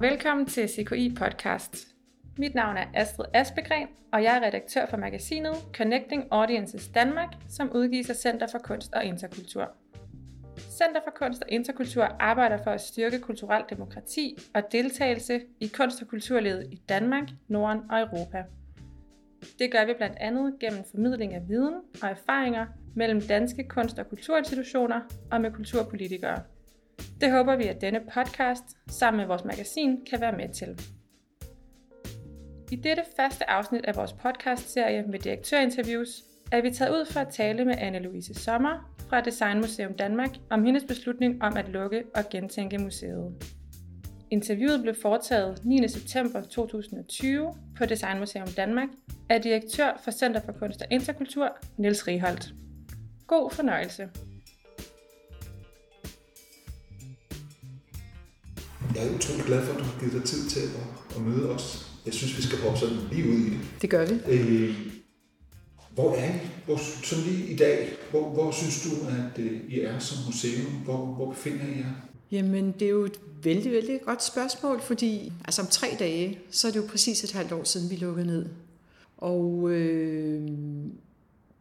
Velkommen til CKI Podcast. Mit navn er Astrid Aspegren, og jeg er redaktør for magasinet Connecting Audiences Danmark, som udgives af Center for Kunst og Interkultur. Center for Kunst og Interkultur arbejder for at styrke kulturel demokrati og deltagelse i kunst- og kulturlivet i Danmark, Norden og Europa. Det gør vi blandt andet gennem formidling af viden og erfaringer mellem danske kunst- og kulturinstitutioner og med kulturpolitikere. Det håber vi, at denne podcast sammen med vores magasin kan være med til. I dette første afsnit af vores podcastserie med direktørinterviews er vi taget ud for at tale med Anne-Louise Sommer fra Designmuseum Danmark om hendes beslutning om at lukke og gentænke museet. Interviewet blev foretaget 9. september 2020 på Designmuseum Danmark af direktør for Center for Kunst og Interkultur, Niels Riholdt. God fornøjelse. Jeg er utrolig glad for, at du har givet dig tid til at, at møde os. Jeg synes, vi skal hoppe sådan lige ud i det. Det gør vi. Øh, hvor er I? Hvor, sådan lige i dag, hvor, hvor synes du, at øh, I er som museum? Hvor, hvor befinder I jer? Jamen, det er jo et vældig, vældig godt spørgsmål, fordi altså om tre dage, så er det jo præcis et halvt år siden, vi lukkede ned. Og øh,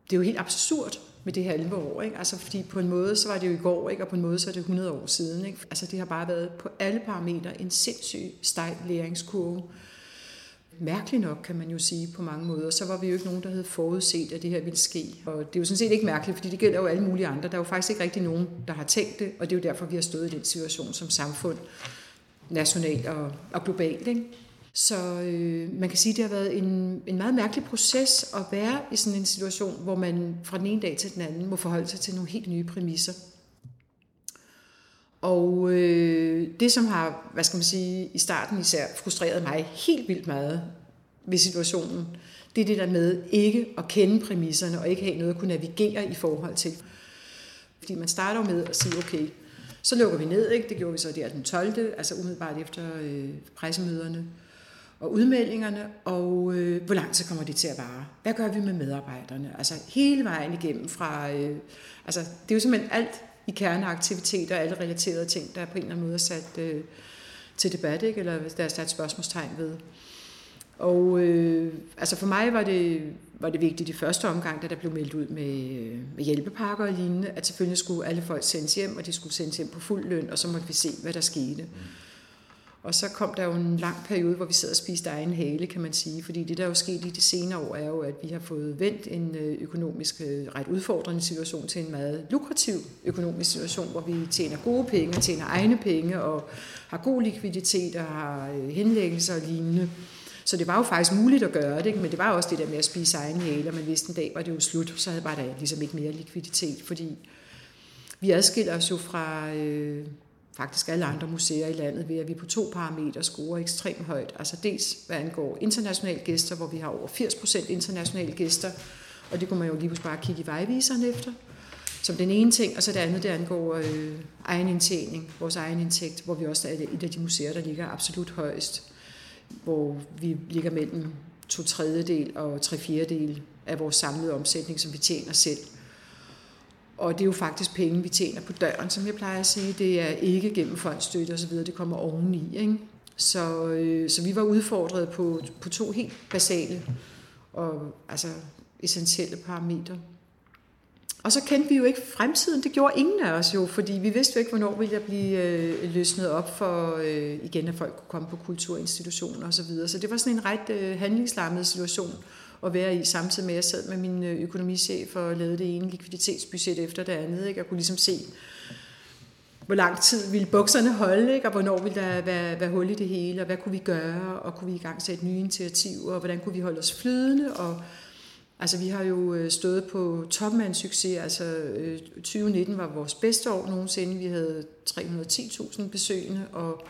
det er jo helt absurd med det her 11 år, ikke? Altså, fordi på en måde, så var det jo i går, ikke? Og på en måde, så er det 100 år siden, ikke? Altså, det har bare været på alle parametre en sindssyg stejl læringskurve. Mærkeligt nok, kan man jo sige på mange måder. Så var vi jo ikke nogen, der havde forudset, at det her ville ske. Og det er jo sådan set ikke mærkeligt, fordi det gælder jo alle mulige andre. Der er jo faktisk ikke rigtig nogen, der har tænkt det, og det er jo derfor, vi har stået i den situation som samfund, nationalt og, og globalt. Ikke? Så øh, man kan sige, at det har været en, en meget mærkelig proces at være i sådan en situation, hvor man fra den ene dag til den anden må forholde sig til nogle helt nye præmisser. Og øh, det, som har, hvad skal man sige, i starten især frustreret mig helt vildt meget ved situationen, det er det der med ikke at kende præmisserne og ikke have noget at kunne navigere i forhold til. Fordi man starter med at sige, okay, så lukker vi ned, ikke? det gjorde vi så der den 12., altså umiddelbart efter øh, pressemøderne og udmeldingerne, og øh, hvor lang tid kommer det til at vare? Hvad gør vi med medarbejderne? Altså hele vejen igennem fra, øh, altså det er jo simpelthen alt i kerneaktiviteter, alle relaterede ting, der er på en eller anden måde er sat øh, til debat, ikke? eller der er sat spørgsmålstegn ved. Og øh, altså for mig var det, var det vigtigt i første omgang, da der blev meldt ud med, øh, med hjælpepakker og lignende, at selvfølgelig skulle alle folk sendes hjem, og de skulle sendes hjem på fuld løn, og så måtte vi se, hvad der skete. Mm. Og så kom der jo en lang periode, hvor vi sad og spiste egen hale, kan man sige. Fordi det, der er jo sket i de senere år, er jo, at vi har fået vendt en øh, økonomisk øh, ret udfordrende situation til en meget lukrativ økonomisk situation, hvor vi tjener gode penge, tjener egne penge og har god likviditet og har øh, henlæggelser og lignende. Så det var jo faktisk muligt at gøre det, men det var også det der med at spise egen hale, og man vidste en dag var det jo slut, så havde bare der ligesom ikke mere likviditet, fordi vi adskiller os jo fra øh, faktisk alle andre museer i landet ved, at vi på to parametre scorer ekstremt højt. Altså dels hvad angår internationale gæster, hvor vi har over 80% internationale gæster, og det kunne man jo lige bare kigge i vejviseren efter, som den ene ting, og så det andet, det angår øh, egen indtjening, vores egen indtægt, hvor vi også er et af de museer, der ligger absolut højst, hvor vi ligger mellem to tredjedel og tre fjerdedel af vores samlede omsætning, som vi tjener selv. Og det er jo faktisk penge, vi tjener på døren, som jeg plejer at sige. Det er ikke gennem fondsstøtte osv., det kommer oveni. Ikke? Så, øh, så vi var udfordret på, på to helt basale og altså essentielle parametre. Og så kendte vi jo ikke fremtiden. Det gjorde ingen af os jo, fordi vi vidste jo ikke, hvornår ville der blive øh, løsnet op for øh, igen, at folk kunne komme på kulturinstitutioner osv. Så, videre. så det var sådan en ret øh, handlingslammet situation at være i, samtidig med at jeg sad med min øh, økonomichef og lavede det ene likviditetsbudget efter det andet. Ikke? Jeg kunne ligesom se, hvor lang tid ville bukserne holde, ikke? og hvornår ville der være, være hul i det hele, og hvad kunne vi gøre, og kunne vi i gang sætte nye initiativer, og hvordan kunne vi holde os flydende, og Altså, vi har jo øh, stået på toppen af en succes. Altså, øh, 2019 var vores bedste år nogensinde. Vi havde 310.000 besøgende, og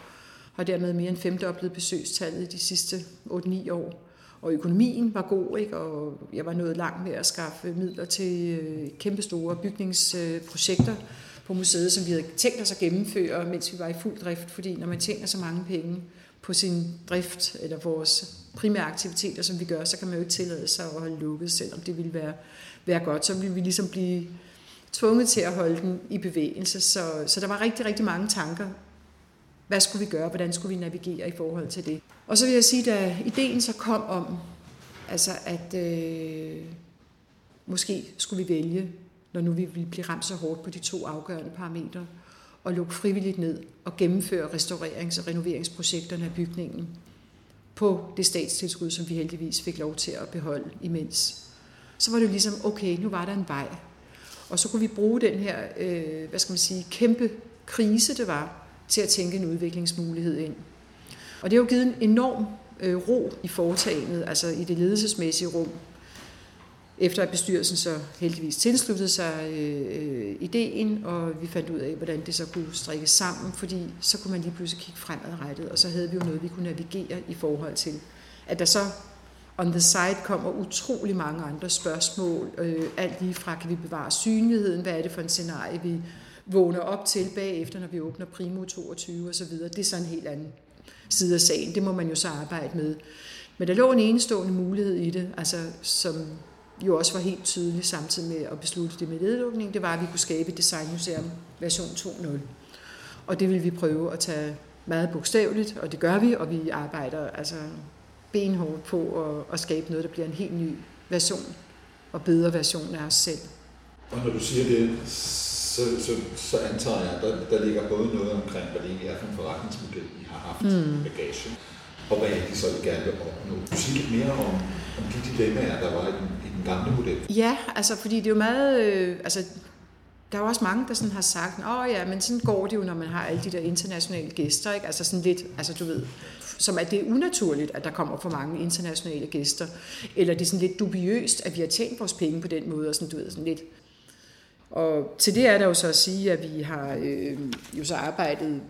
har dermed mere end femdoblet besøgstallet de sidste 8-9 år og økonomien var god, ikke? og jeg var nået langt med at skaffe midler til øh, kæmpestore bygningsprojekter på museet, som vi havde tænkt os at gennemføre, mens vi var i fuld drift, fordi når man tjener så mange penge på sin drift, eller vores primære aktiviteter, som vi gør, så kan man jo ikke tillade sig at holde lukket, selvom det ville være, være godt. Så ville vi ligesom blive tvunget til at holde den i bevægelse. Så, så der var rigtig, rigtig mange tanker hvad skulle vi gøre, hvordan skulle vi navigere i forhold til det. Og så vil jeg sige, da ideen så kom om, altså at øh, måske skulle vi vælge, når nu vi ville blive ramt så hårdt på de to afgørende parametre, og lukke frivilligt ned og gennemføre restaurerings- og renoveringsprojekterne af bygningen på det statstilskud, som vi heldigvis fik lov til at beholde imens. Så var det jo ligesom, okay, nu var der en vej. Og så kunne vi bruge den her, øh, hvad skal man sige, kæmpe krise, det var, til at tænke en udviklingsmulighed ind. Og det har jo givet en enorm øh, ro i foretagendet, altså i det ledelsesmæssige rum, efter at bestyrelsen så heldigvis tilsluttede sig øh, øh, ideen, og vi fandt ud af, hvordan det så kunne strikkes sammen, fordi så kunne man lige pludselig kigge fremadrettet, og så havde vi jo noget, vi kunne navigere i forhold til. At der så on the side kommer utrolig mange andre spørgsmål, øh, alt lige fra, kan vi bevare synligheden, hvad er det for en scenarie, vi vågner op til bagefter, når vi åbner Primo 22 osv. Det er så en helt anden side af sagen. Det må man jo så arbejde med. Men der lå en enestående mulighed i det, altså som jo også var helt tydelig samtidig med at beslutte det med nedlukning, det var, at vi kunne skabe et designmuseum version 2.0. Og det vil vi prøve at tage meget bogstaveligt, og det gør vi, og vi arbejder altså benhårdt på at, at skabe noget, der bliver en helt ny version og bedre version af os selv. Og når du siger det, så, så, så antager jeg, at der, der ligger både noget omkring, hvad det egentlig er for en forretningsmodel, I har haft mm. bagage, og hvad I så gerne vil opnå. Du siger lidt mere om, om de dilemmaer, der var i den, i den gamle model. Ja, altså fordi det er jo meget, øh, altså der er jo også mange, der sådan har sagt, åh ja, men sådan går det jo, når man har alle de der internationale gæster, ikke? Altså sådan lidt, altså du ved, som at det er unaturligt, at der kommer for mange internationale gæster, eller det er sådan lidt dubiøst, at vi har tjent vores penge på den måde, og sådan, du ved, sådan lidt. Og til det er der jo så at sige, at vi har øh, jo så arbejdet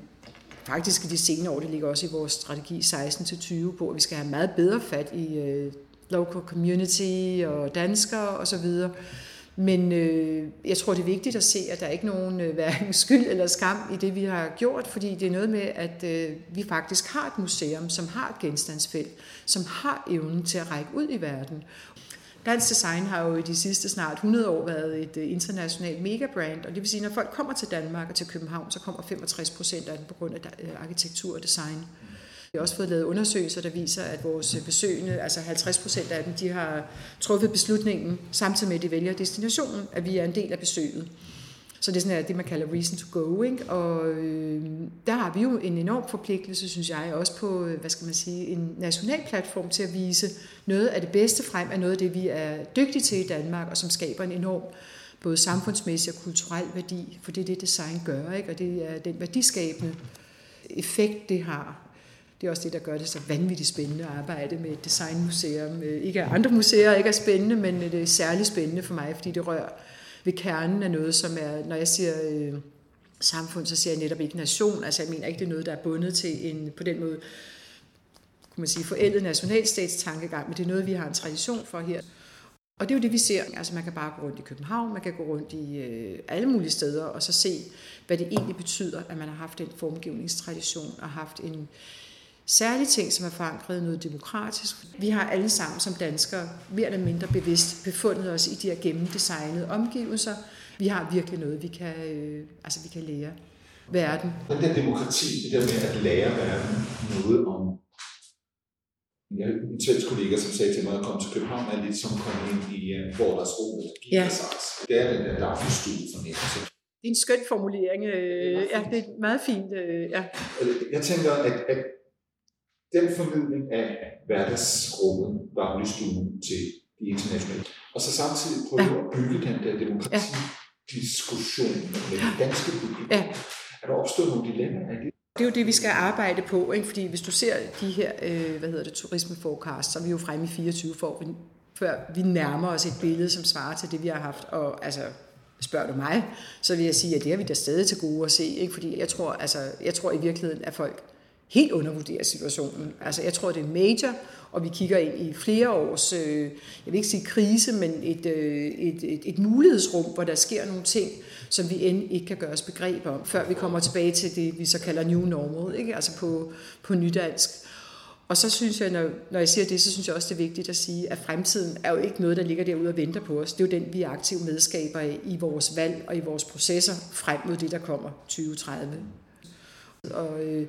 faktisk i de senere år, det ligger også i vores strategi 16-20 på, at vi skal have meget bedre fat i øh, local community og danskere osv., og så videre men øh, jeg tror, det er vigtigt at se, at der er ikke nogen øh, hverken skyld eller skam i det, vi har gjort, fordi det er noget med, at øh, vi faktisk har et museum, som har et genstandsfelt, som har evnen til at række ud i verden. Dansk Design har jo i de sidste snart 100 år været et øh, internationalt megabrand, og det vil sige, at når folk kommer til Danmark og til København, så kommer 65 procent af dem på grund af øh, arkitektur og design. Vi har også fået lavet undersøgelser, der viser, at vores øh, besøgende, altså 50 procent af dem, de har truffet beslutningen, samtidig med at de vælger destinationen, at vi er en del af besøget. Så det er sådan det, man kalder reason to go. Ikke? Og øh, der har vi jo en enorm forpligtelse, synes jeg, også på, øh, hvad skal man sige, en national platform til at vise noget af det bedste frem af noget af det, vi er dygtige til i Danmark, og som skaber en enorm både samfundsmæssig og kulturel værdi, for det er det, design gør, ikke? og det er den værdiskabende effekt, det har det er også det, der gør det så vanvittigt spændende at arbejde med et designmuseum. Øh, ikke at andre museer ikke er spændende, men øh, det er særligt spændende for mig, fordi det rører ved kernen af noget, som er, når jeg siger øh, samfund, så siger jeg netop ikke nation. Altså jeg mener ikke, det er noget, der er bundet til en, på den måde, kunne man sige, forældet nationalstatstankegang, men det er noget, vi har en tradition for her. Og det er jo det, vi ser. Altså man kan bare gå rundt i København, man kan gå rundt i øh, alle mulige steder, og så se, hvad det egentlig betyder, at man har haft en formgivningstradition og haft en, særlige ting, som er forankret i noget demokratisk. Vi har alle sammen som danskere mere eller mindre bevidst befundet os i de her gennemdesignede omgivelser. Vi har virkelig noget, vi kan, øh, altså vi kan lære verden. Den der demokrati, det der med at lære verden noget om jeg har en svensk kollega, som sagde til mig, at komme til København er lidt som at komme ind i uh, Vordersrummet. Ja. Det er den der dagligstue fornemmelse. Det er en skøn formulering. Øh, ja, det er meget fint. Øh, ja. Jeg tænker, at, at den formidling af hverdagsrummet, dagligstuen til de internationale, og så samtidig prøve ja. at bygge den der demokrati-diskussion med det danske publikum. Ja. Er der opstået nogle dilemmaer i det? Det er jo det, vi skal arbejde på, ikke? fordi hvis du ser de her, øh, hvad hedder det, turismeforecast, så er vi jo fremme i 24 for, før vi nærmer os et billede, som svarer til det, vi har haft. Og altså, spørger du mig, så vil jeg sige, at det har vi da stadig til gode at se, ikke? fordi jeg tror, altså, jeg tror i virkeligheden, at folk helt undervurderer situationen. Altså, jeg tror, det er major, og vi kigger ind i flere års, øh, jeg vil ikke sige krise, men et, øh, et, et, et mulighedsrum, hvor der sker nogle ting, som vi end ikke kan gøre os begreb om, før vi kommer tilbage til det, vi så kalder new normal, ikke? altså på, på nydansk. Og så synes jeg, når, når jeg siger det, så synes jeg også, det er vigtigt at sige, at fremtiden er jo ikke noget, der ligger derude og venter på os. Det er jo den, vi er aktive medskaber i vores valg og i vores processer frem mod det, der kommer 2030. Og, øh,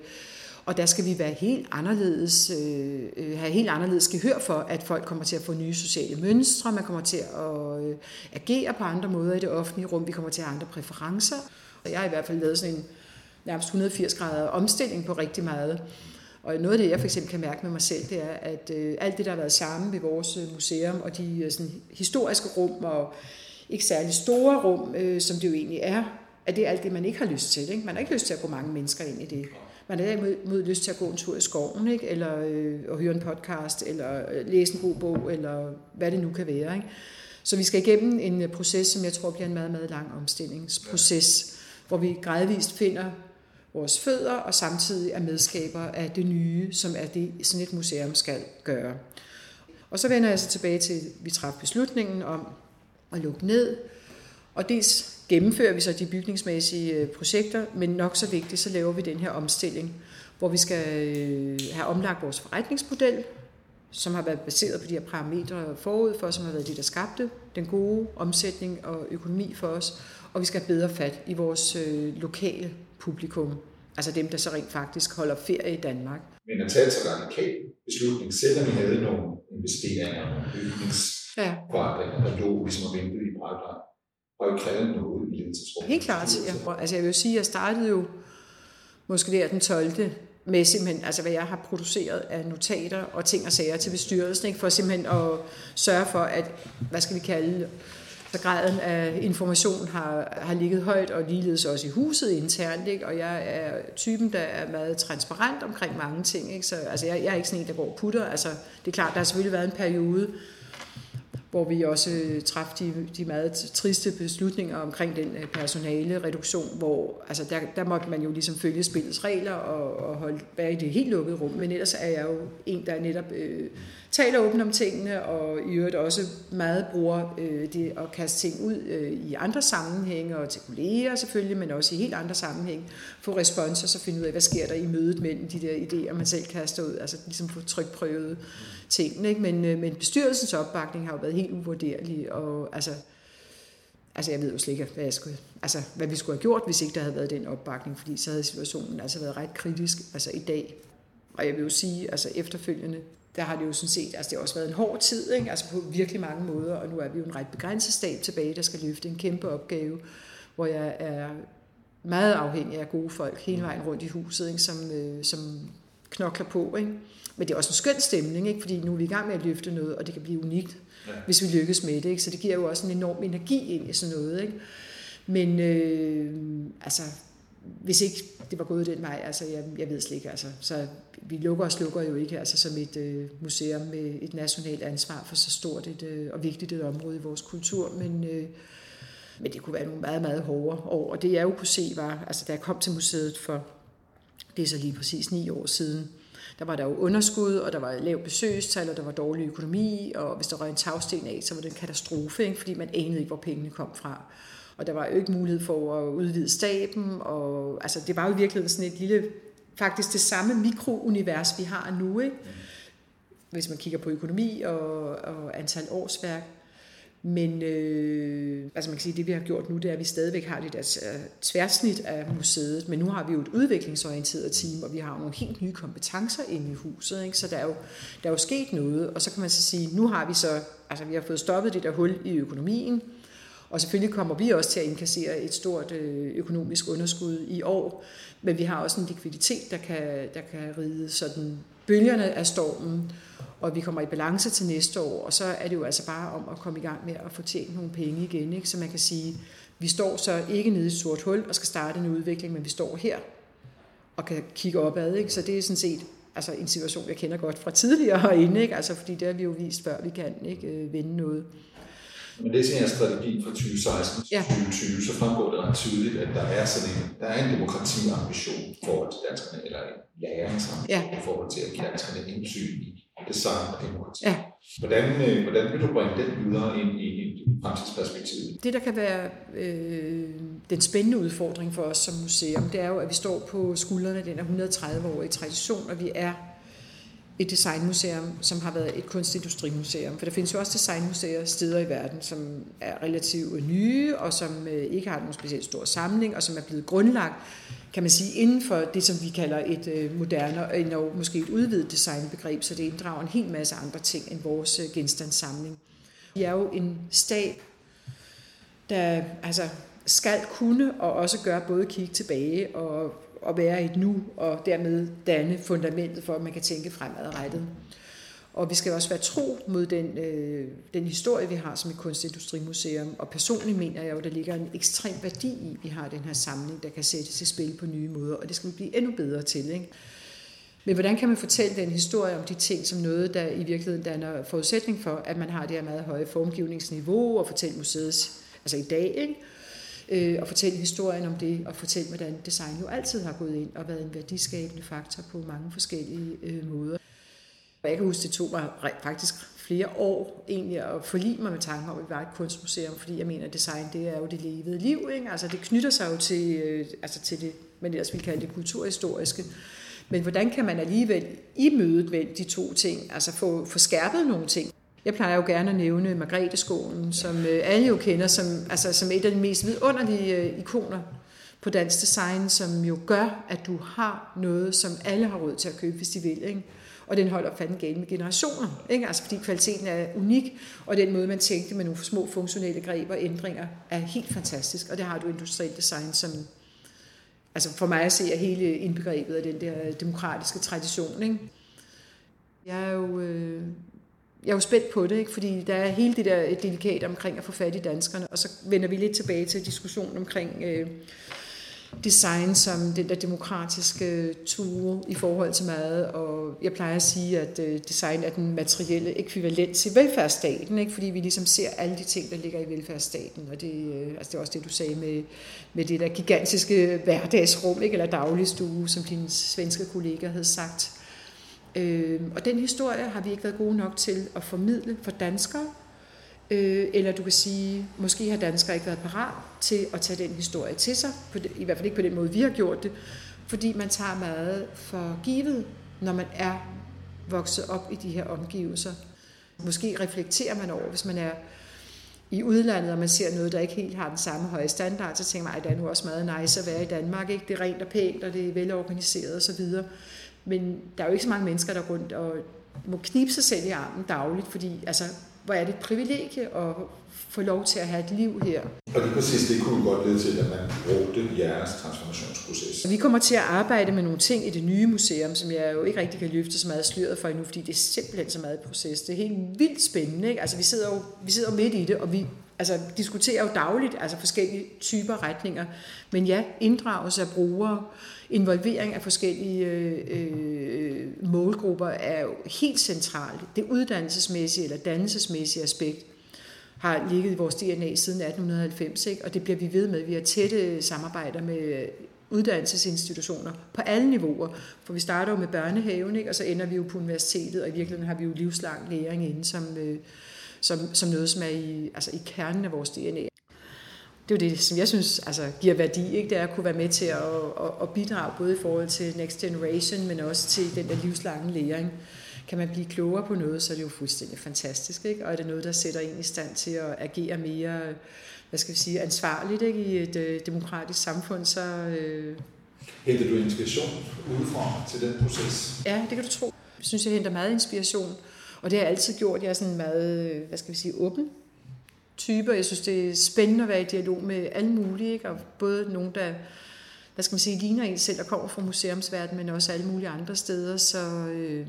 og der skal vi være helt anderledes, øh, øh, have helt anderledes gehør for, at folk kommer til at få nye sociale mønstre, man kommer til at øh, agere på andre måder i det offentlige rum, vi kommer til at have andre præferencer. Og Jeg har i hvert fald lavet sådan en nærmest 180 grader omstilling på rigtig meget. Og noget af det, jeg for eksempel kan mærke med mig selv, det er, at øh, alt det, der har været sammen ved vores øh, museum, og de øh, sådan, historiske rum, og ikke særlig store rum, øh, som det jo egentlig er, at det er alt det, man ikke har lyst til. Ikke? Man har ikke lyst til at gå mange mennesker ind i det. Man har derimod lyst til at gå en tur i skoven, ikke? eller øh, at høre en podcast, eller øh, læse en god bog, eller hvad det nu kan være. Ikke? Så vi skal igennem en øh, proces, som jeg tror bliver en meget, meget lang omstillingsproces, hvor vi gradvist finder vores fødder, og samtidig er medskaber af det nye, som er det, sådan et museum skal gøre. Og så vender jeg så tilbage til, at vi træffede beslutningen om at lukke ned, og dels gennemfører vi så de bygningsmæssige øh, projekter, men nok så vigtigt, så laver vi den her omstilling, hvor vi skal øh, have omlagt vores forretningsmodel, som har været baseret på de her parametre forud for, som har været det, der skabte den gode omsætning og økonomi for os, og vi skal have bedre fat i vores øh, lokale publikum, altså dem, der så rent faktisk holder ferie i Danmark. Men at tage så radikal beslutning, selvom vi havde nogle investeringer, nogle bygningsforandringer, der lå ligesom og ventede i pipeline, og ikke krævet noget i ledelsesrummet. Helt klart. Ja. Altså jeg vil sige, at jeg startede jo måske der den 12 med simpelthen, altså hvad jeg har produceret af notater og ting og sager til bestyrelsen, ikke? for simpelthen at sørge for, at, hvad skal vi kalde, så graden af information har, har ligget højt, og ligeledes også i huset internt, ikke? og jeg er typen, der er meget transparent omkring mange ting, ikke? så altså, jeg, jeg er ikke sådan en, der går putter, altså det er klart, der har selvfølgelig været en periode, hvor vi også øh, træffede de, de meget triste beslutninger omkring den øh, personale reduktion, hvor altså der, der måtte man jo ligesom følge spillets regler og, og holde, være i det helt lukkede rum. Men ellers er jeg jo en, der netop øh, taler åbent om tingene, og i øvrigt også meget bruger øh, det at kaste ting ud øh, i andre sammenhænge, og til kolleger selvfølgelig, men også i helt andre sammenhænge, få respons og så finde ud af, hvad sker der i mødet mellem de der idéer, man selv kaster ud, altså ligesom få trykprøvet tingene. Ikke? Men, øh, men bestyrelsens opbakning har jo været helt uvurderlig, og altså, altså jeg ved jo slet ikke, hvad, jeg skulle, altså, hvad vi skulle have gjort, hvis ikke der havde været den opbakning, fordi så havde situationen altså været ret kritisk altså i dag. Og jeg vil jo sige, altså efterfølgende, der har det jo sådan set, altså det har også været en hård tid, ikke? altså på virkelig mange måder, og nu er vi jo en ret begrænset stab tilbage, der skal løfte en kæmpe opgave, hvor jeg er meget afhængig af gode folk hele vejen rundt i huset, ikke? Som, øh, som knokler på. Ikke? Men det er også en skøn stemning, ikke? fordi nu er vi i gang med at løfte noget, og det kan blive unikt, ja. hvis vi lykkes med det. Ikke? Så det giver jo også en enorm energi ind i sådan noget. Ikke? Men øh, altså, hvis ikke det var gået den vej, altså jeg, jeg ved slet ikke, altså, så vi lukker og slukker jo ikke altså, som et øh, museum med et nationalt ansvar for så stort et, øh, og vigtigt et område i vores kultur, men, øh, men det kunne være nogle meget, meget hårde år, og det jeg jo kunne se var, altså da jeg kom til museet for, det er så lige præcis ni år siden, der var der jo underskud, og der var lav besøgstal, og der var dårlig økonomi, og hvis der røg en tagsten af, så var det en katastrofe, ikke? fordi man anede ikke, hvor pengene kom fra. Og der var jo ikke mulighed for at udvide staben, og altså, det var jo virkelig sådan et lille, faktisk det samme mikrounivers, vi har nu, ikke? hvis man kigger på økonomi og, og antal årsværk. Men øh, altså man kan sige, det vi har gjort nu, det er, at vi stadigvæk har det der tværsnit af museet, men nu har vi jo et udviklingsorienteret team, og vi har nogle helt nye kompetencer inde i huset, ikke? så der er, jo, der er jo sket noget, og så kan man så sige, nu har vi så, altså vi har fået stoppet det der hul i økonomien, og selvfølgelig kommer vi også til at inkassere et stort øh, økonomisk underskud i år, men vi har også en likviditet, der kan, der kan ride sådan bølgerne af stormen, og vi kommer i balance til næste år, og så er det jo altså bare om at komme i gang med at få tjent nogle penge igen, ikke? så man kan sige, vi står så ikke nede i et sort hul og skal starte en udvikling, men vi står her og kan kigge opad, ikke? så det er sådan set altså en situation, jeg kender godt fra tidligere herinde, ikke? Altså, fordi det har vi jo vist før, vi kan ikke øh, vende noget. Men det er sådan en strategi fra 2016 til ja. 2020, så fremgår det ret tydeligt, at der er sådan en, der er en demokratiambition i forhold til danskerne, eller en læringsambition ja. i forhold til at give danskerne indsyn i design og demokrati. Ja. Hvordan, øh, hvordan vil du bringe den videre ind i, i fremtidsperspektivet? Det, der kan være øh, den spændende udfordring for os som museum, det er jo, at vi står på skuldrene af den 130 år i tradition, og vi er et designmuseum, som har været et kunstindustrimuseum. For der findes jo også designmuseer steder i verden, som er relativt nye, og som øh, ikke har nogen specielt stor samling, og som er blevet grundlagt, kan man sige, inden for det, som vi kalder et øh, moderne, og måske et udvidet designbegreb, så det inddrager en hel masse andre ting end vores øh, genstandssamling. Vi er jo en stab, der altså, skal kunne og også gøre både kigge tilbage og at være et nu, og dermed danne fundamentet for, at man kan tænke fremadrettet. Og vi skal også være tro mod den, øh, den historie, vi har som et kunstindustrimuseum. Og personligt mener jeg jo, at der ligger en ekstrem værdi i, at vi har den her samling, der kan sættes i spil på nye måder. Og det skal vi blive endnu bedre til. Ikke? Men hvordan kan man fortælle den historie om de ting som noget, der i virkeligheden danner forudsætning for, at man har det her meget høje formgivningsniveau og fortælle museets, altså i dag, ikke? Øh, og fortælle historien om det, og fortælle, hvordan design jo altid har gået ind og været en værdiskabende faktor på mange forskellige øh, måder. Og jeg kan huske, det tog mig faktisk flere år egentlig at forlige mig med tanken om, at vi var et kunstmuseum, fordi jeg mener, at design det er jo det levede liv. Ikke? Altså det knytter sig jo til, øh, altså til det, man ellers ville kalde det kulturhistoriske. Men hvordan kan man alligevel i mødet mellem de to ting, altså få, få skærpet nogle ting? Jeg plejer jo gerne at nævne Margretheskolen, som øh, alle jo kender som, altså, som et af de mest vidunderlige øh, ikoner på dansk design, som jo gør, at du har noget, som alle har råd til at købe, hvis de vil. Ikke? Og den holder fanden galt med generationer, ikke? Altså, fordi kvaliteten er unik, og den måde, man tænkte med nogle små funktionelle greb og ændringer, er helt fantastisk. Og det har du industrielt design, som altså for mig at se er hele indbegrebet af den der demokratiske tradition. Ikke? Jeg er jo øh, jeg er jo spændt på det, ikke? fordi der er hele det der delikat omkring at få fat i danskerne, og så vender vi lidt tilbage til diskussionen omkring øh, design som den der demokratiske øh, ture i forhold til mad, og jeg plejer at sige, at øh, design er den materielle ekvivalent til velfærdsstaten, ikke? fordi vi ligesom ser alle de ting, der ligger i velfærdsstaten, og det, øh, altså det er også det, du sagde med, med det der gigantiske hverdagsrum, ikke? eller dagligstue, som din svenske kollega havde sagt. Øh, og den historie har vi ikke været gode nok til at formidle for danskere. Øh, eller du kan sige, måske har danskere ikke været parat til at tage den historie til sig, på det, i hvert fald ikke på den måde, vi har gjort det, fordi man tager meget for givet, når man er vokset op i de her omgivelser. Måske reflekterer man over, hvis man er i udlandet, og man ser noget, der ikke helt har den samme høje standard, så tænker man, at det er nu også meget nice at være i Danmark. Ikke? Det er rent og pænt, og det er velorganiseret osv. Men der er jo ikke så mange mennesker, der rundt og må knibe sig selv i armen dagligt, fordi altså, hvor er det et privilegie at få lov til at have et liv her. Og det præcis det kunne godt lede til, at man brugte jeres transformationsproces. Vi kommer til at arbejde med nogle ting i det nye museum, som jeg jo ikke rigtig kan løfte så meget sløret for endnu, fordi det er simpelthen så meget proces. Det er helt vildt spændende. Ikke? Altså, vi sidder jo vi sidder midt i det, og vi altså, diskuterer jo dagligt altså forskellige typer retninger. Men ja, inddragelse af brugere, involvering af forskellige øh, øh, målgrupper er jo helt centralt. Det uddannelsesmæssige eller dannelsesmæssige aspekt har ligget i vores DNA siden 1890, ikke? og det bliver vi ved med. Vi har tætte samarbejder med uddannelsesinstitutioner på alle niveauer. For vi starter jo med børnehaven, ikke? og så ender vi jo på universitetet, og i virkeligheden har vi jo livslang læring inde som, øh, som, som noget, som er i, altså i kernen af vores DNA det er jo det, som jeg synes altså, giver værdi. Ikke? Det er at kunne være med til at, at, at bidrage både i forhold til Next Generation, men også til den der livslange læring. Kan man blive klogere på noget, så er det jo fuldstændig fantastisk. Ikke? Og er det noget, der sætter en i stand til at agere mere hvad skal vi sige, ansvarligt ikke? i et øh, demokratisk samfund, så... Øh... Henter du inspiration udefra til den proces? Ja, det kan du tro. Jeg synes, jeg henter meget inspiration. Og det har jeg altid gjort. Jeg er sådan meget, øh, hvad skal vi sige, åben typer. Jeg synes, det er spændende at være i dialog med alle mulige, ikke? og både nogen, der hvad skal man sige, ligner en selv og kommer fra museumsverdenen, men også alle mulige andre steder. Så øh,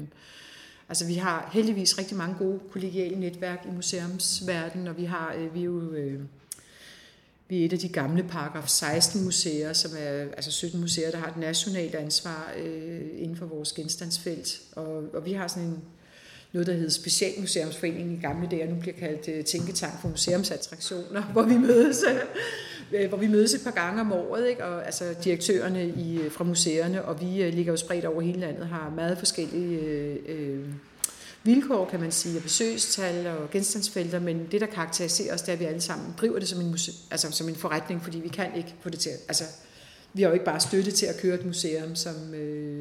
altså, vi har heldigvis rigtig mange gode kollegiale netværk i museumsverdenen, og vi har øh, vi er jo øh, vi er et af de gamle paragraf 16 museer, som er altså 17 museer, der har et nationalt ansvar øh, inden for vores genstandsfelt. Og, og vi har sådan en noget, der hedder Specialmuseumsforeningen i gamle dage, nu bliver kaldt øh, Tænketank for Museumsattraktioner, hvor vi mødes, øh, hvor vi mødes et par gange om året, ikke? Og, altså direktørerne i, øh, fra museerne, og vi ligger jo spredt over hele landet, har meget forskellige øh, vilkår, kan man sige, og besøgstal og genstandsfelter, men det, der karakteriserer os, det er, at vi alle sammen driver det som en, muse, altså som en forretning, fordi vi kan ikke få det til altså, vi har jo ikke bare støtte til at køre et museum, som, øh,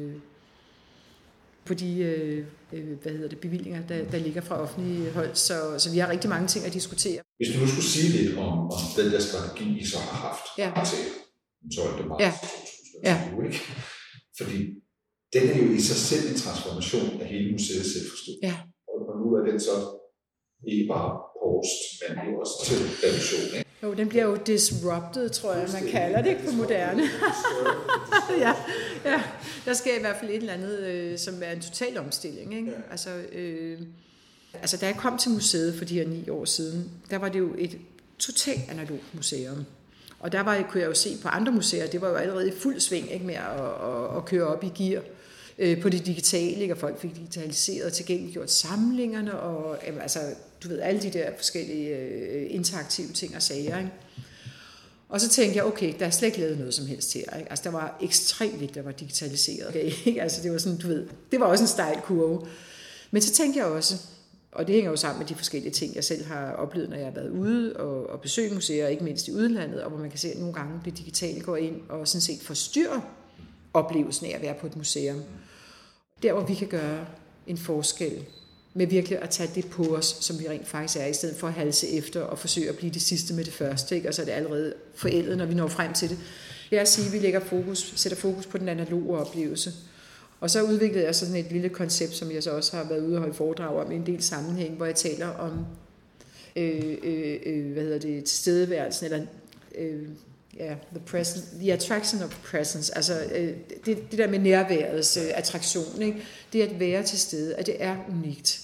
på de øh, øh, hvad hedder det, bevillinger, der, der ligger fra offentlige hold. Så, så vi har rigtig mange ting at diskutere. Hvis du nu skulle sige lidt om, om den der strategi, I så har haft ja. til den 12. marts ja. 2020, ja. ikke? fordi den er jo i sig selv en transformation af hele museets selvforståelse. Ja. Og, nu er den så ikke bare post, men jo også til revision. Ikke? Jo, den bliver jo disrupted, tror jeg, man kalder det på moderne. ja, ja, der sker i hvert fald et eller andet, øh, som er en total omstilling. Ikke? Altså, øh, altså, da jeg kom til museet for de her ni år siden, der var det jo et totalt analogt museum. Og der var, kunne jeg jo se på andre museer, det var jo allerede i fuld sving ikke, med at, at, at køre op i gear øh, på det digitale, ikke? og folk fik digitaliseret og tilgængeliggjort samlingerne, og øh, altså, du ved, alle de der forskellige øh, interaktive ting og sager. Ikke? Og så tænkte jeg, okay, der er slet ikke lavet noget som helst her. Ikke? Altså, der var ekstremt lidt, der var digitaliseret. Okay, ikke? Altså, det var sådan, du ved, det var også en stejl kurve. Men så tænkte jeg også, og det hænger jo sammen med de forskellige ting, jeg selv har oplevet, når jeg har været ude og, og besøgt museer, ikke mindst i udlandet, og hvor man kan se, at nogle gange det digitale går ind og sådan set forstyrrer oplevelsen af at være på et museum. Der, hvor vi kan gøre en forskel med virkelig at tage det på os, som vi rent faktisk er, i stedet for at halse efter og forsøge at blive det sidste med det første, ikke? og så er det allerede forældet, når vi når frem til det. Jeg er at sige, at vi lægger fokus, sætter fokus på den analoge oplevelse. Og så udviklede jeg sådan et lille koncept, som jeg så også har været ude og holde foredrag om i en del sammenhæng, hvor jeg taler om øh, øh, øh hvad hedder det, tilstedeværelsen, eller øh, ja, the, present, the attraction of presence, altså øh, det, det der med nærværets øh, attraktion, ikke? det at være til stede, at det er unikt.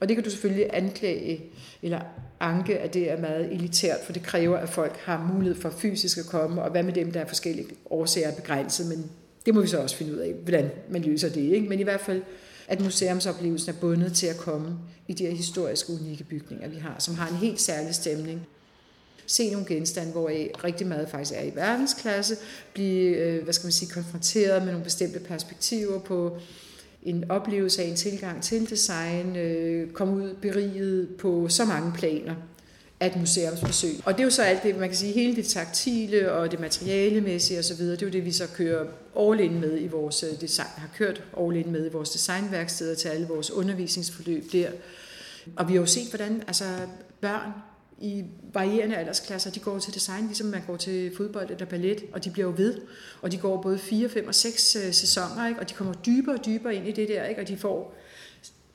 Og det kan du selvfølgelig anklage eller anke, at det er meget elitært, for det kræver, at folk har mulighed for fysisk at komme, og hvad med dem, der er forskellige årsager er begrænset, men det må vi så også finde ud af, hvordan man løser det. Ikke? Men i hvert fald, at museumsoplevelsen er bundet til at komme i de her historiske, unikke bygninger, vi har, som har en helt særlig stemning se nogle genstande, hvor rigtig meget faktisk er i verdensklasse, blive, øh, hvad skal man sige, konfronteret med nogle bestemte perspektiver på en oplevelse af en tilgang til design, øh, komme ud beriget på så mange planer af et museumsbesøg. Og det er jo så alt det, man kan sige, hele det taktile og det materialemæssige osv., det er jo det, vi så kører all in med i vores øh, design, har kørt all in med i vores designværksteder til alle vores undervisningsforløb der. Og vi har jo set, hvordan altså, børn i varierende aldersklasser, de går til design, ligesom man går til fodbold eller ballet, og de bliver jo ved. Og de går både 4, 5 og 6 øh, sæsoner, ikke? og de kommer dybere og dybere ind i det der, ikke? og de får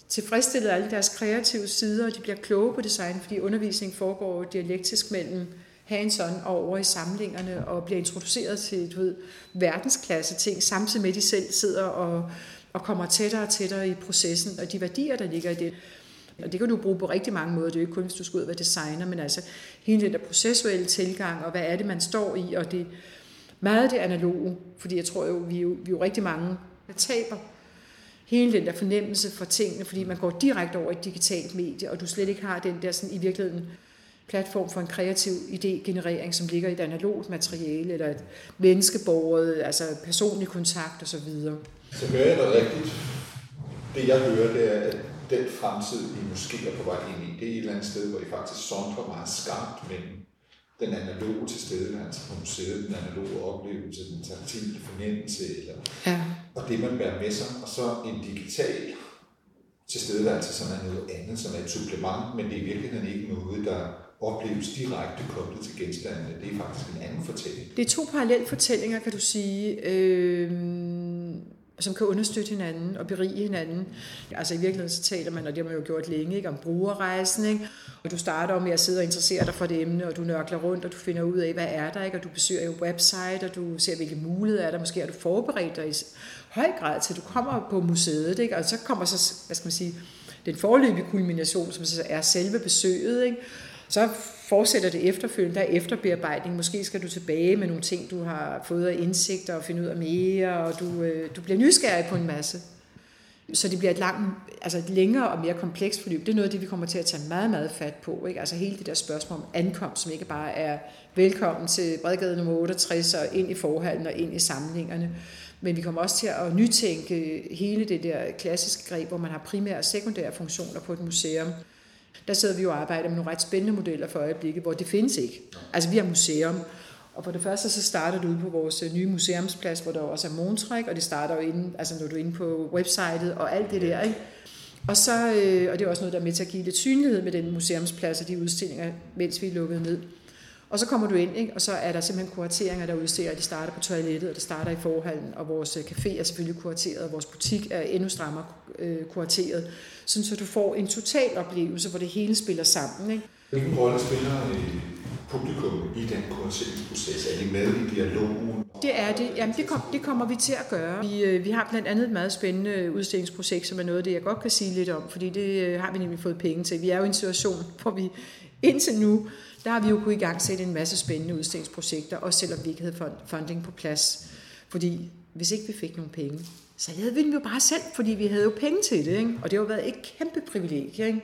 tilfredsstillet alle deres kreative sider, og de bliver kloge på design, fordi undervisning foregår dialektisk mellem hands-on og over i samlingerne, og bliver introduceret til du ved, verdensklasse ting, samtidig med at de selv sidder og, og kommer tættere og tættere i processen, og de værdier, der ligger i det. Og det kan du bruge på rigtig mange måder. Det er jo ikke kun, hvis du skal ud og være designer, men altså hele den der processuelle tilgang, og hvad er det, man står i, og det meget det analoge, fordi jeg tror jo, vi er jo, vi er jo rigtig mange, der taber hele den der fornemmelse for tingene, fordi man går direkte over i et digitalt medie, og du slet ikke har den der sådan i virkeligheden platform for en kreativ idégenerering, som ligger i et analogt materiale, eller et menneskeborget, altså personlig kontakt osv. Så, så hører jeg dig rigtigt. Det jeg hører, det er, at den fremtid, I måske er på vej ind i, det er et eller andet sted, hvor I faktisk sondrer meget skarpt mellem den analoge tilstedeværelse på museet, den analoge oplevelse, den taktile fornemmelse, eller, ja. og det man bærer med sig, og så en digital tilstedeværelse, som er noget andet, som er et supplement, men det er i virkeligheden ikke noget, der opleves direkte koblet til genstandene. Det er faktisk en anden fortælling. Det er to parallelle fortællinger, kan du sige. Øh som kan understøtte hinanden og berige hinanden. Altså i virkeligheden så taler man, og det har man jo gjort længe, ikke, om brugerrejsen, ikke? og du starter med at sidde og interessere dig for det emne, og du nørkler rundt, og du finder ud af, hvad er der, ikke? og du besøger jo website, og du ser, hvilke muligheder er der, måske har du forberedt dig i høj grad til, du kommer på museet, ikke? og så kommer så, hvad skal man sige, den forløbige kulmination, som så er selve besøget, ikke? så fortsætter det efterfølgende, der er efterbearbejdning. Måske skal du tilbage med nogle ting, du har fået af indsigter og finde ud af mere, og du, øh, du bliver nysgerrig på en masse. Så det bliver et, langt, altså et længere og mere komplekst forløb. Det er noget af det, vi kommer til at tage meget, meget fat på. Ikke? Altså hele det der spørgsmål om ankomst, som ikke bare er velkommen til Bredgade nummer 68 og ind i forhallen og ind i samlingerne. Men vi kommer også til at nytænke hele det der klassiske greb, hvor man har primære og sekundære funktioner på et museum der sidder vi jo og arbejder med nogle ret spændende modeller for øjeblikket, hvor det findes ikke. Altså vi har museum, Og for det første så starter du ude på vores øh, nye museumsplads, hvor der også er Montræk, og det starter jo inde, altså når du er inde på websitet og alt det der. Ikke? Og, så, øh, og det er også noget, der er med til at give lidt synlighed med den museumsplads og de udstillinger, mens vi er lukket ned. Og så kommer du ind, ikke? og så er der simpelthen kurateringer, der udstikker, de starter på toilettet, og det starter i forhallen, og vores øh, café er selvfølgelig kurateret, og vores butik er endnu strammere øh, kurateret, sådan så du får en total oplevelse, hvor det hele spiller sammen. Ikke? Hvilken rolle spiller øh, publikum i den kurateringsproces? Er de med i dialogen? Det er det. Jamen, det, kom, det kommer vi til at gøre. Vi, vi har blandt andet et meget spændende udstillingsprojekt, som er noget af det, jeg godt kan sige lidt om, fordi det har vi nemlig fået penge til. Vi er jo i en situation, hvor vi indtil nu der har vi jo kunnet i gang sætte en masse spændende udstillingsprojekter, også selvom vi ikke havde funding på plads. Fordi hvis ikke vi fik nogen penge, så havde vi dem jo bare selv, fordi vi havde jo penge til det. Ikke? Og det har jo været et kæmpe privilegie. Ikke?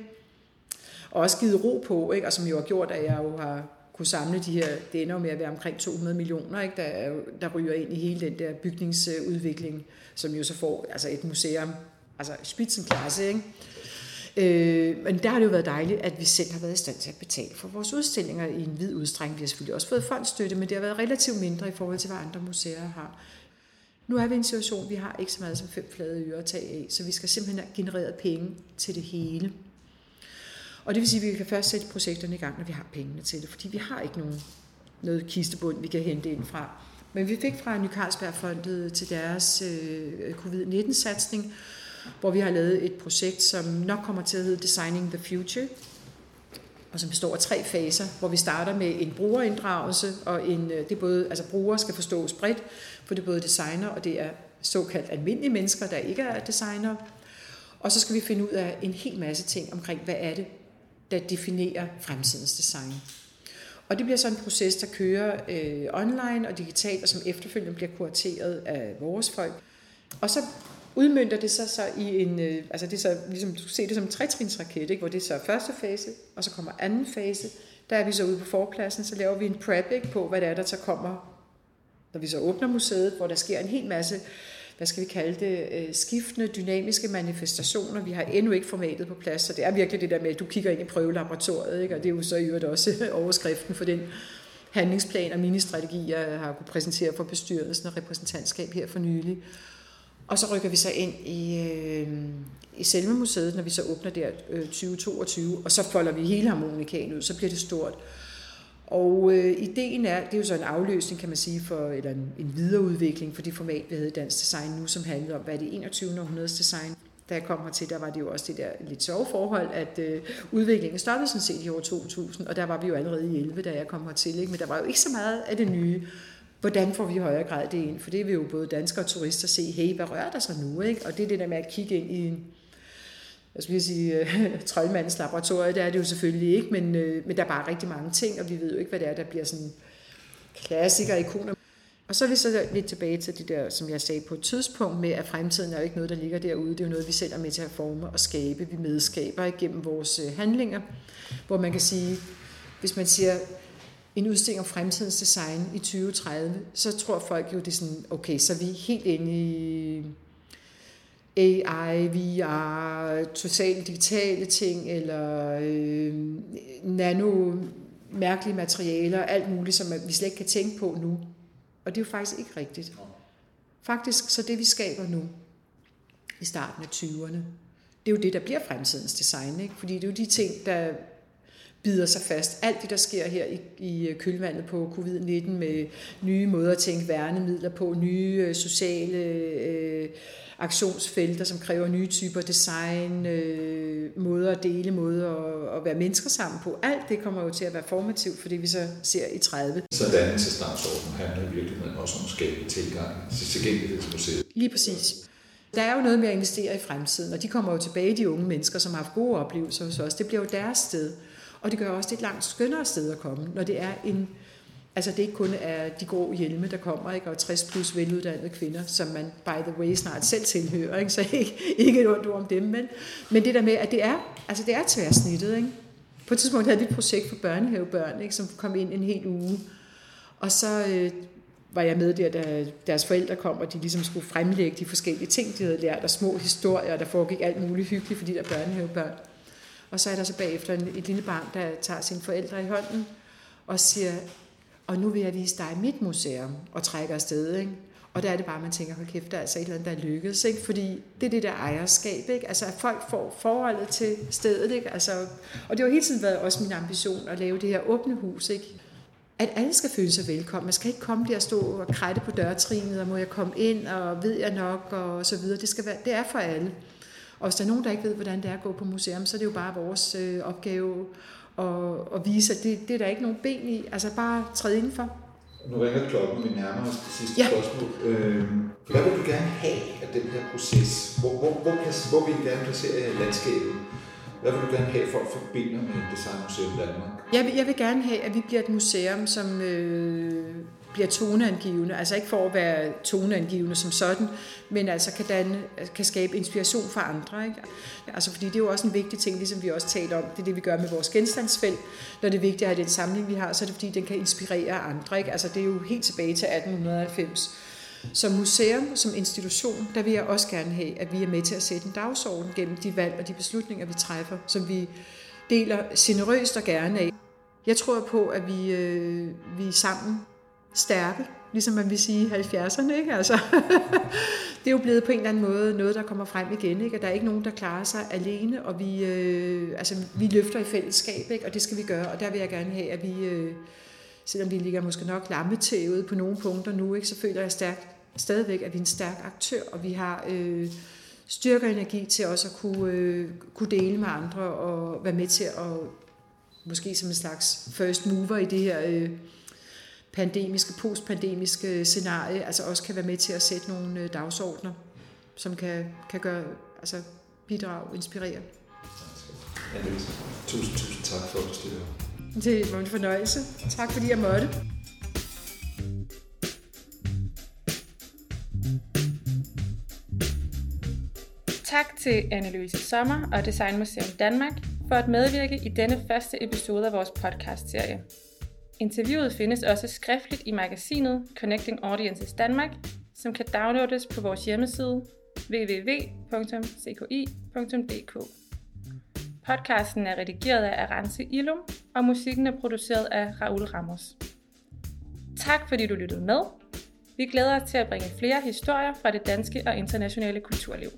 Og også givet ro på, ikke? og som jo har gjort, at jeg jo har kunne samle de her, det ender jo med at være omkring 200 millioner, ikke? Der, der ryger ind i hele den der bygningsudvikling, som jo så får altså et museum, altså spidsenklasse, ikke? Øh, men der har det jo været dejligt, at vi selv har været i stand til at betale for vores udstillinger i en vid udstrækning. Vi har selvfølgelig også fået fondsstøtte, men det har været relativt mindre i forhold til, hvad andre museer har. Nu er vi i en situation, vi har ikke så meget som fem flade øre at tage af, så vi skal simpelthen have genereret penge til det hele. Og det vil sige, at vi kan først sætte projekterne i gang, når vi har pengene til det, fordi vi har ikke nogen, noget kistebund, vi kan hente ind fra. Men vi fik fra Ny Carlsbergfondet til deres øh, covid-19-satsning hvor vi har lavet et projekt, som nok kommer til at hedde Designing the Future, og som består af tre faser, hvor vi starter med en brugerinddragelse, og en, øh, det er både, altså brugere skal forstås bredt, for det er både designer, og det er såkaldt almindelige mennesker, der ikke er designer. Og så skal vi finde ud af en hel masse ting omkring, hvad er det, der definerer fremtidens design. Og det bliver så en proces, der kører øh, online og digitalt, og som efterfølgende bliver kurateret af vores folk. Og så udmyndter det sig så i en, øh, altså det er så, ligesom du ser det som en tretrinsraket, ikke? hvor det er så første fase, og så kommer anden fase. Der er vi så ude på forpladsen, så laver vi en prep ikke, på, hvad det er, der så kommer, når vi så åbner museet, hvor der sker en hel masse, hvad skal vi kalde det, øh, skiftende, dynamiske manifestationer. Vi har endnu ikke formatet på plads, så det er virkelig det der med, at du kigger ind i prøvelaboratoriet, ikke? og det er jo så i øvrigt også overskriften for den handlingsplan og ministrategi, jeg har kunne præsentere for bestyrelsen og repræsentantskab her for nylig. Og så rykker vi så ind i, øh, i selve museet, når vi så åbner der øh, 2022, og så folder vi hele harmonikaen ud, så bliver det stort. Og øh, ideen er, det er jo så en afløsning, kan man sige, for, eller en, en videreudvikling for det format, vi havde i Dansk Design nu, som handlede om, hvad er det 21. århundredes design. Da jeg kom hertil, der var det jo også det der lidt sjove forhold, at øh, udviklingen stoppede sådan set i år 2000, og der var vi jo allerede i 11, da jeg kom hertil, ikke? men der var jo ikke så meget af det nye. Hvordan får vi i højere grad det ind? For det vil jo både danskere og turister se, hey, hvad rører der sig nu? Ikke? Og det er det der med at kigge ind i en, jeg skulle sige, øh, troldmandens laboratorie, det er det jo selvfølgelig ikke, men, øh, men der er bare rigtig mange ting, og vi ved jo ikke, hvad det er, der bliver sådan klassikere, ikoner. Og så er vi så lidt tilbage til det der, som jeg sagde på et tidspunkt med, at fremtiden er jo ikke noget, der ligger derude. Det er jo noget, vi selv er med til at forme og skabe. Vi medskaber igennem vores øh, handlinger, hvor man kan sige, hvis man siger, en udstilling om fremtidens design i 2030, så tror folk jo, det er sådan, okay, så er vi helt inde i AI, VR, totalt digitale ting, eller øh, nano mærkelige materialer, alt muligt, som vi slet ikke kan tænke på nu. Og det er jo faktisk ikke rigtigt. Faktisk, så det vi skaber nu, i starten af 20'erne, det er jo det, der bliver fremtidens design. Ikke? Fordi det er jo de ting, der bider sig fast. Alt det, der sker her i, i kølvandet på covid-19 med nye måder at tænke værnemidler på, nye øh, sociale øh, aktionsfelter, som kræver nye typer design, øh, måder at dele, måder at, at være mennesker sammen på. Alt det kommer jo til at være formativt for det, vi så ser i 30. Så dannelsesdagsordenen handler i virkeligheden også om skabe tilgang til tilgængelighed til museet. Lige præcis. Der er jo noget med at investere i fremtiden, og de kommer jo tilbage, de unge mennesker, som har haft gode oplevelser hos os. Det bliver jo deres sted. Og det gør også, det et langt skønnere sted at komme, når det er en Altså det ikke kun er de grå hjelme, der kommer, ikke? og 60 plus veluddannede kvinder, som man by the way snart selv tilhører, ikke? så ikke, ikke et ondt ord om dem, men, men det der med, at det er, altså det er tværsnittet. Ikke? På et tidspunkt havde vi et projekt for børnehavebørn, ikke? som kom ind en hel uge, og så øh, var jeg med der, da deres forældre kom, og de ligesom skulle fremlægge de forskellige ting, de havde lært, og små historier, der foregik alt muligt hyggeligt for de er børnehavebørn. Og så er der så bagefter et lille barn, der tager sine forældre i hånden og siger, og nu vil jeg vise dig mit museum, og trække afsted, ikke? Og der er det bare, man tænker, hold kæft, der er altså et eller andet, der er lykkedes, ikke? Fordi det er det der ejerskab, ikke? Altså, at folk får forholdet til stedet, ikke? Altså, og det har hele tiden været også min ambition at lave det her åbne hus, ikke? At alle skal føle sig velkommen. Man skal ikke komme der og stå og krætte på dørtrinet, og må jeg komme ind, og ved jeg nok, og så videre. Det, skal være, det er for alle. Og hvis der er nogen, der ikke ved, hvordan det er at gå på museum, så er det jo bare vores øh, opgave at, at vise, at det, det er der ikke nogen ben i. Altså bare træde indenfor. Nu ringer klokken, vi nærmer os det sidste ja. spørgsmål. Øh, hvad vil du gerne have af den her proces? Hvor, hvor, hvor, hvor vil I gerne placere landskabet? Hvad vil du gerne have, folk forbinder med Designmuseum Danmark? Jeg vil, jeg vil gerne have, at vi bliver et museum, som øh, bliver toneangivende. Altså ikke for at være toneangivende som sådan, men altså kan, danne, kan skabe inspiration for andre. Ikke? Altså fordi det er jo også en vigtig ting, ligesom vi også talte om. Det er det, vi gør med vores genstandsfelt. Når det er vigtigt at have den samling, vi har, så er det fordi, den kan inspirere andre. Ikke? Altså det er jo helt tilbage til 1890. Som museum, som institution, der vil jeg også gerne have, at vi er med til at sætte en dagsorden gennem de valg og de beslutninger, vi træffer, som vi deler generøst og gerne af. Jeg tror på, at vi, øh, vi sammen stærke, ligesom man vil sige i 70'erne. Ikke? Altså, det er jo blevet på en eller anden måde noget, der kommer frem igen. Ikke? Og der er ikke nogen, der klarer sig alene, og vi, øh, altså, vi løfter i fællesskab, ikke? og det skal vi gøre. Og der vil jeg gerne have, at vi, øh, selvom vi ligger måske nok lammetævet på nogle punkter nu, ikke, så føler jeg stærkt stadigvæk, at vi er en stærk aktør, og vi har øh, styrke og energi til også at kunne, øh, kunne dele med andre og være med til at måske som en slags first mover i det her øh, pandemiske, postpandemiske scenarie, altså også kan være med til at sætte nogle øh, dagsordner, som kan, kan gøre, altså bidrage, inspirere. Tusind, tusind tak for at du stiller Det var en fornøjelse. Tak fordi jeg måtte. Tak til Anne-Louise Sommer og Designmuseum Danmark for at medvirke i denne første episode af vores podcast-serie. Interviewet findes også skriftligt i magasinet Connecting Audiences Danmark, som kan downloades på vores hjemmeside www.cki.dk. Podcasten er redigeret af Arance Ilum, og musikken er produceret af Raul Ramos. Tak fordi du lyttede med. Vi glæder os til at bringe flere historier fra det danske og internationale kulturliv.